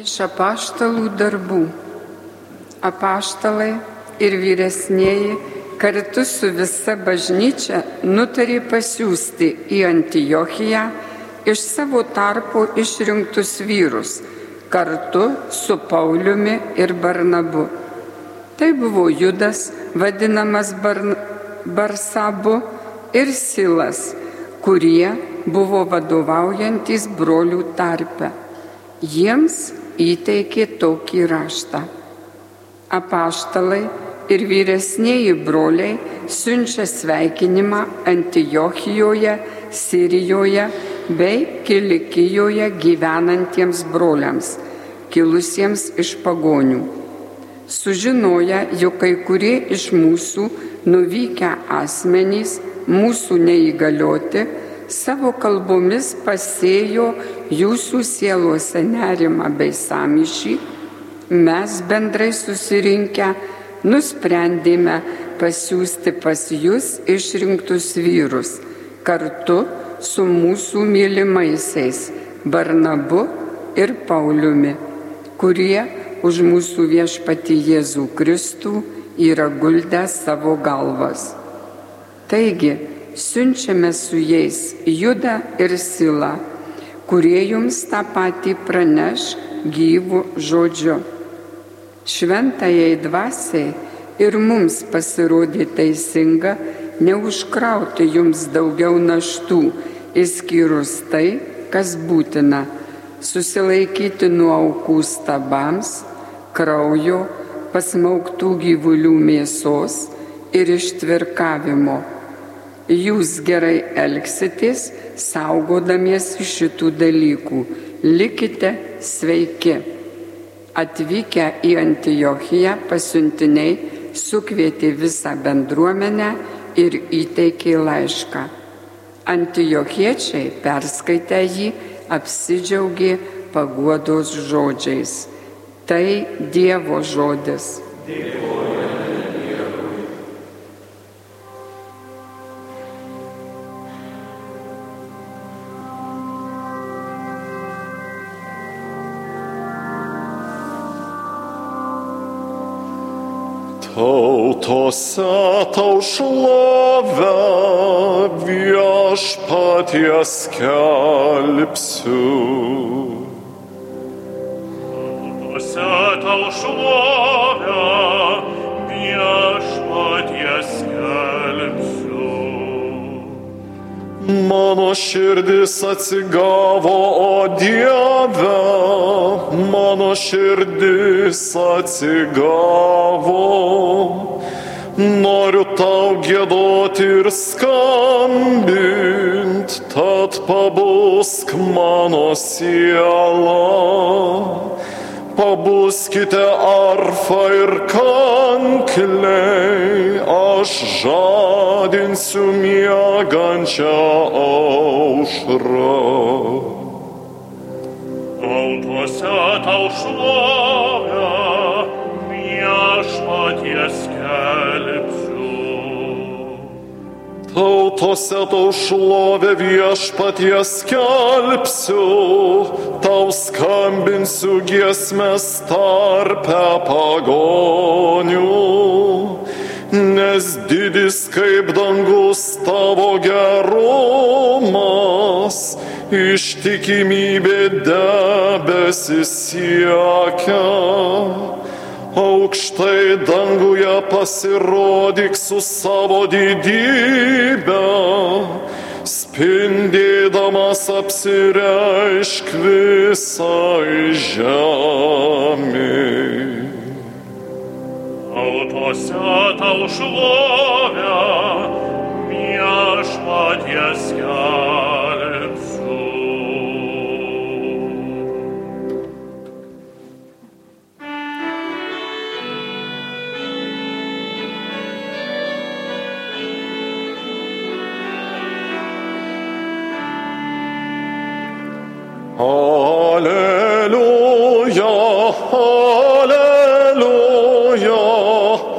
Iš apaštalų darbų. Apaštalai ir vyresnėji kartu su visa bažnyčia nutarė pasiūsti į Antijochiją iš savo tarpo išrinktus vyrus kartu su Pauliumi ir Barnabu. Tai buvo Judas, vadinamas Barn Barsabu ir Silas, kurie buvo vadovaujantis brolių tarpe. Jiems įteikė tokį raštą. Apaštalai ir vyresnėji broliai siunčia sveikinimą Antijochijoje, Sirijoje bei Kilikijoje gyvenantiems broliams, kilusiems iš pagonių. Sužinoja, jog kai kurie iš mūsų nuvykę asmenys, mūsų neįgalioti, savo kalbomis pasėjo jūsų sielose nerimą bei samyšį, mes bendrai susirinkę nusprendėme pasiūsti pas jūs išrinktus vyrus kartu su mūsų mylimaisiais Barnabu ir Pauliumi, kurie už mūsų viešpati Jėzų Kristų yra guldę savo galvas. Taigi, siunčiame su jais Judą ir Silą, kurie jums tą patį praneš gyvų žodžiu. Šventajai dvasiai ir mums pasirodė teisinga neužkrauti jums daugiau naštų, įskyrus tai, kas būtina - susilaikyti nuo aukų stabams, kraujo, pasmauktų gyvulių mėsos ir ištvirkavimo jūs gerai elgsitės, saugodamiesi šitų dalykų. Likite sveiki. Atvykę į Antijochiją pasiuntiniai sukvietė visą bendruomenę ir įteikė laišką. Antijokiečiai perskaitę jį apsidžiaugė paguodos žodžiais. Tai Dievo žodis. Dievo. Tautose tau šlovę viešpaties kelpsiu. Tautose tau šlovę Mano širdis atsigavo, o Dieve, mano širdis atsigavo. Noriu tau gėdoti ir skambint, tad pabusk mano siela. Pabuskite arfa ir kankliai, aš žadinsiu miegančią aušrą. Tautuose tau šlovę Tautose tau šlovę viešpaties kelpsiu, tau skambinsiu giesmės tarpe pagonių nes didis kaip dangus tavo gerumas, ištikimybė debesis siekia. Aukštai danguje pasirodyk su savo didybė, spindėdamas apsireišk visai žemė. Tautose tau šlovę viešpaties kelpsiu. Alleluia, Alleluia,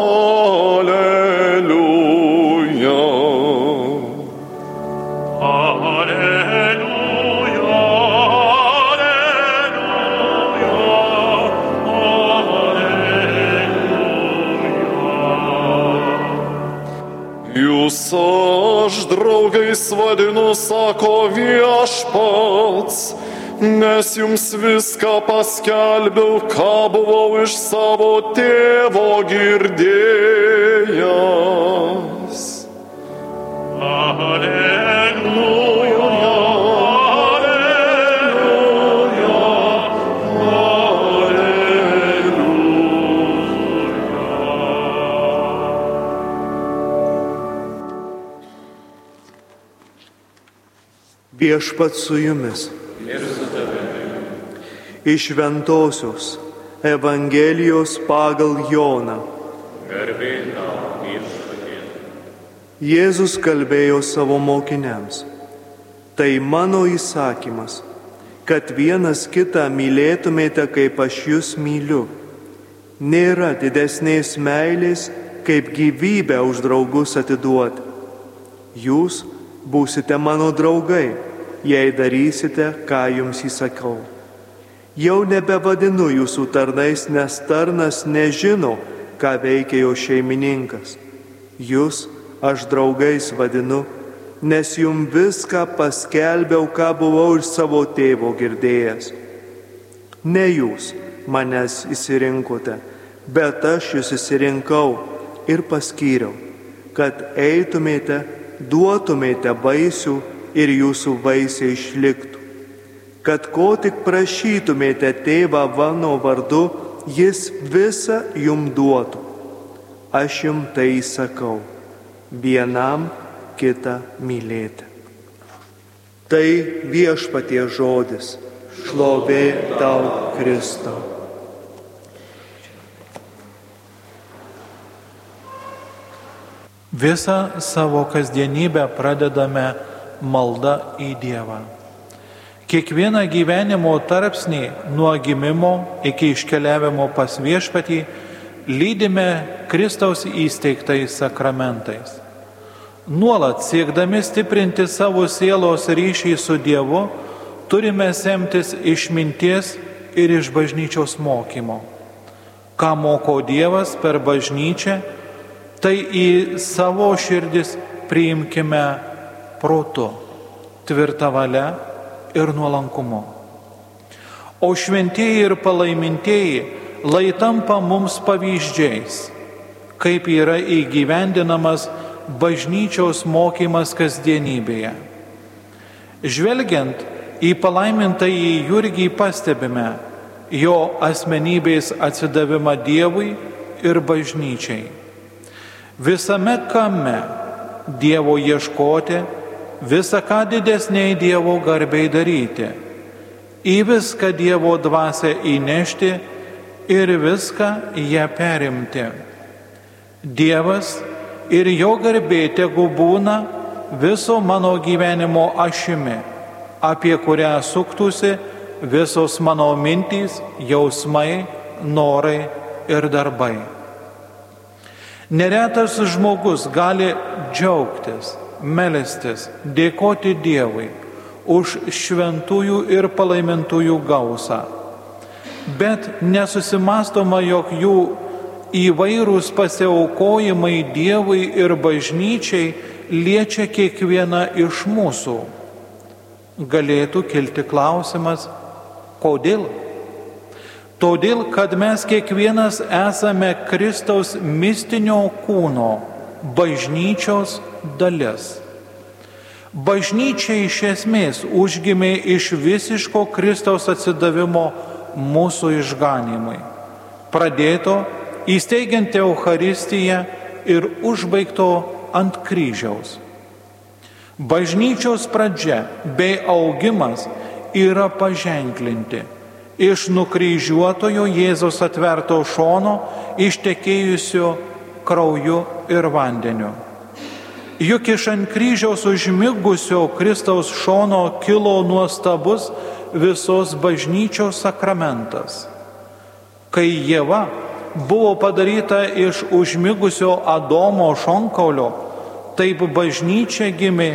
Alleluia. Alleluia, Alleluia, Alleluia. Jusaj draugai svadinu, sako viešpats, nes jums viską paskelbiau, ką buvau iš savo tėvo girdėjęs. Alleluja, Viešpat su jumis. Iš Ventosios Evangelijos pagal Joną. Jėzus kalbėjo savo mokiniams. Tai mano įsakymas, kad vienas kitą mylėtumėte, kaip aš jūs myliu. Nėra didesnės meilės, kaip gyvybę už draugus atiduoti. Jūs būsite mano draugai, jei darysite, ką jums įsakau. Jau nebevadinu jūsų tarnais, nes tarnas nežino, ką veikia jo šeimininkas. Jūs aš draugais vadinu, nes jum viską paskelbiau, ką buvau iš savo tėvo girdėjęs. Ne jūs manęs įsirinkote, bet aš jūs įsirinkau ir paskyriau, kad eitumėte duotumėte vaisių ir jūsų vaisiai išliktų. Kad ko tik prašytumėte tėvą mano vardu, jis visą jum duotų. Aš jum tai sakau, vienam kitą mylėti. Tai viešpatie žodis, šlovė tau Kristau. Visą savo kasdienybę pradedame malda į Dievą. Kiekvieną gyvenimo tarpsnį nuo gimimo iki iškeliavimo pas viešpatį lydime Kristaus įsteigtais sakramentais. Nuolat siekdami stiprinti savo sielos ryšį su Dievu, turime semtis išminties ir iš bažnyčios mokymo. Ką moko Dievas per bažnyčią, tai į savo širdis priimkime protu, tvirtą valią ir nuolankumu. O šventieji ir palaimintieji lai tampa mums pavyzdžiais, kaip yra įgyvendinamas bažnyčios mokymas kasdienybėje. Žvelgiant į palaimintąjį Jurgį pastebime jo asmenybės atsidavimą Dievui ir bažnyčiai. Visame kame Dievo ieškoti, visą ką didesniai Dievo garbiai daryti, į viską Dievo dvasę įnešti ir viską ją perimti. Dievas ir jo garbė tegu būna viso mano gyvenimo ašimi, apie kurią suktųsi visos mano mintys, jausmai, norai ir darbai. Neretas žmogus gali džiaugtis, melstis, dėkoti Dievui už šventųjų ir palaimintųjų gausą. Bet nesusimastoma, jog jų įvairūs pasiaukojimai Dievui ir bažnyčiai liečia kiekvieną iš mūsų. Galėtų kilti klausimas, kodėl? Todėl, kad mes kiekvienas esame Kristaus mistinio kūno, bažnyčios dalis. Bažnyčia iš esmės užgimė iš visiško Kristaus atsidavimo mūsų išganimui. Pradėto įsteigiant Euharistiją ir užbaigto ant kryžiaus. Bažnyčios pradžia bei augimas yra paženklinti iš nukryžiuotojo Jėzos atverto šono ištekėjusio krauju ir vandeniu. Juk iš ant kryžiaus užmigusio Kristaus šono kilo nuostabus visos bažnyčios sakramentas. Kai Jėva buvo padaryta iš užmigusio Adomo šonkaulio, taip bažnyčia gimė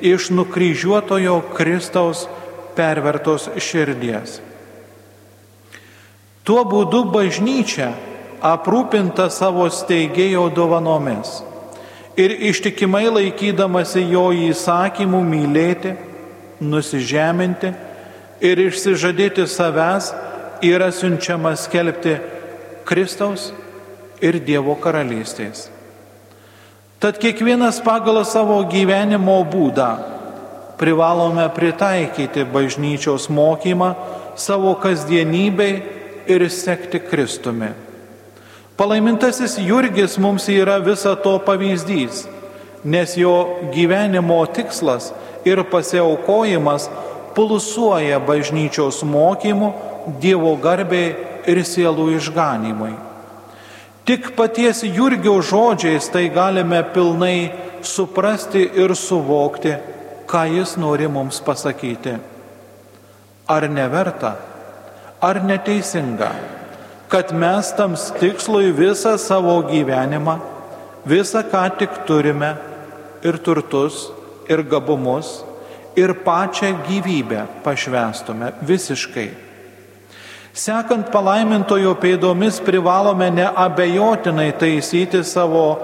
iš nukryžiuotojo Kristaus pervertos širdies. Tuo būdu bažnyčia aprūpinta savo steigėjo dovanomis ir ištikimai laikydamasi jo įsakymų mylėti, nusižeminti ir išsižadėti savęs yra siunčiamas skelbti Kristaus ir Dievo karalystės. Tad kiekvienas pagal savo gyvenimo būdą privalome pritaikyti bažnyčios mokymą savo kasdienybei ir sekti Kristumi. Palaimintasis Jurgis mums yra visa to pavyzdys, nes jo gyvenimo tikslas ir pasiaukojimas pulsuoja bažnyčios mokymu Dievo garbei ir sielų išganimui. Tik paties Jurgio žodžiais tai galime pilnai suprasti ir suvokti, ką jis nori mums pasakyti. Ar neverta, ar neteisinga, kad mes tam tikslui visą savo gyvenimą, visą ką tik turime, ir turtus, ir gabumus, ir pačią gyvybę pašvestume visiškai. Sekant palaimintojo pėdomis privalome neabejotinai taisyti savo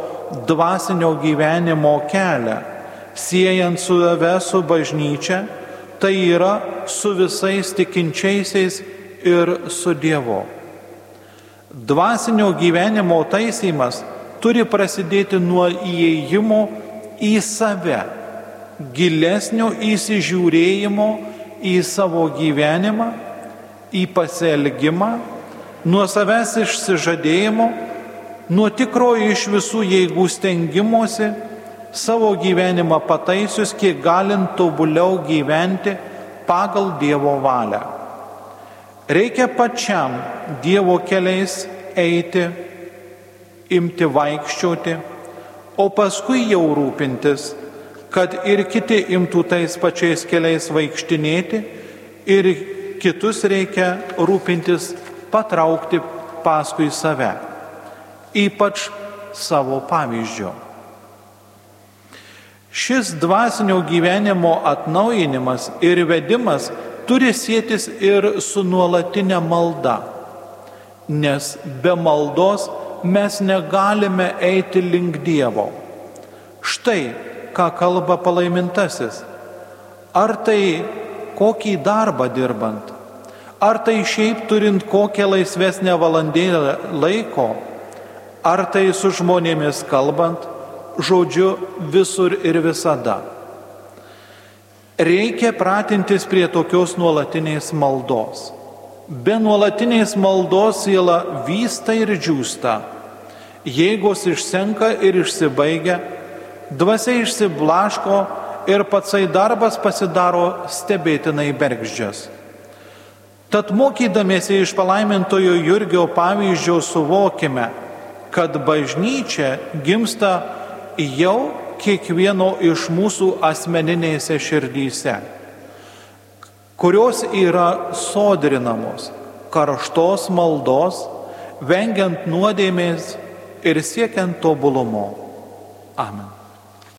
dvasinio gyvenimo kelią, siejant su save su bažnyčia, tai yra su visais tikinčiaisiais ir su Dievu. Dvasinio gyvenimo taisymas turi prasidėti nuo įėjimo į save gilesnio įsižiūrėjimo į savo gyvenimą, į pasielgimą, nuo savęs išsižadėjimo, nuo tikrojo iš visų jėgų stengimuose, savo gyvenimą pataisius, kiek galint tobuliau gyventi pagal Dievo valią. Reikia pačiam Dievo keliais eiti, imti vaikščioti, o paskui jau rūpintis kad ir kiti imtų tais pačiais keliais vaikštinėti ir kitus reikia rūpintis patraukti paskui save, ypač savo pavyzdžio. Šis dvasinio gyvenimo atnaujinimas ir vedimas turi sėtis ir su nuolatinė malda, nes be maldos mes negalime eiti link Dievo. Štai ką kalba palaimintasis. Ar tai kokį darbą dirbant, ar tai šiaip turint kokią laisvesnę valandėlę laiko, ar tai su žmonėmis kalbant, žodžiu visur ir visada. Reikia pratintis prie tokios nuolatinės maldos. Be nuolatinės maldos siela vysta ir džiūsta, jėgos išsenka ir išsibaigia, dvasia išsiblaško ir patsai darbas pasidaro stebėtinai bergždžias. Tad mokydamėsi iš palaimintojo Jurgio pavyzdžio suvokime, kad bažnyčia gimsta jau kiekvieno iš mūsų asmeninėse širdyse, kurios yra sodrinamos karštos maldos, vengiant nuodėmės ir siekiant tobulumo. Amen.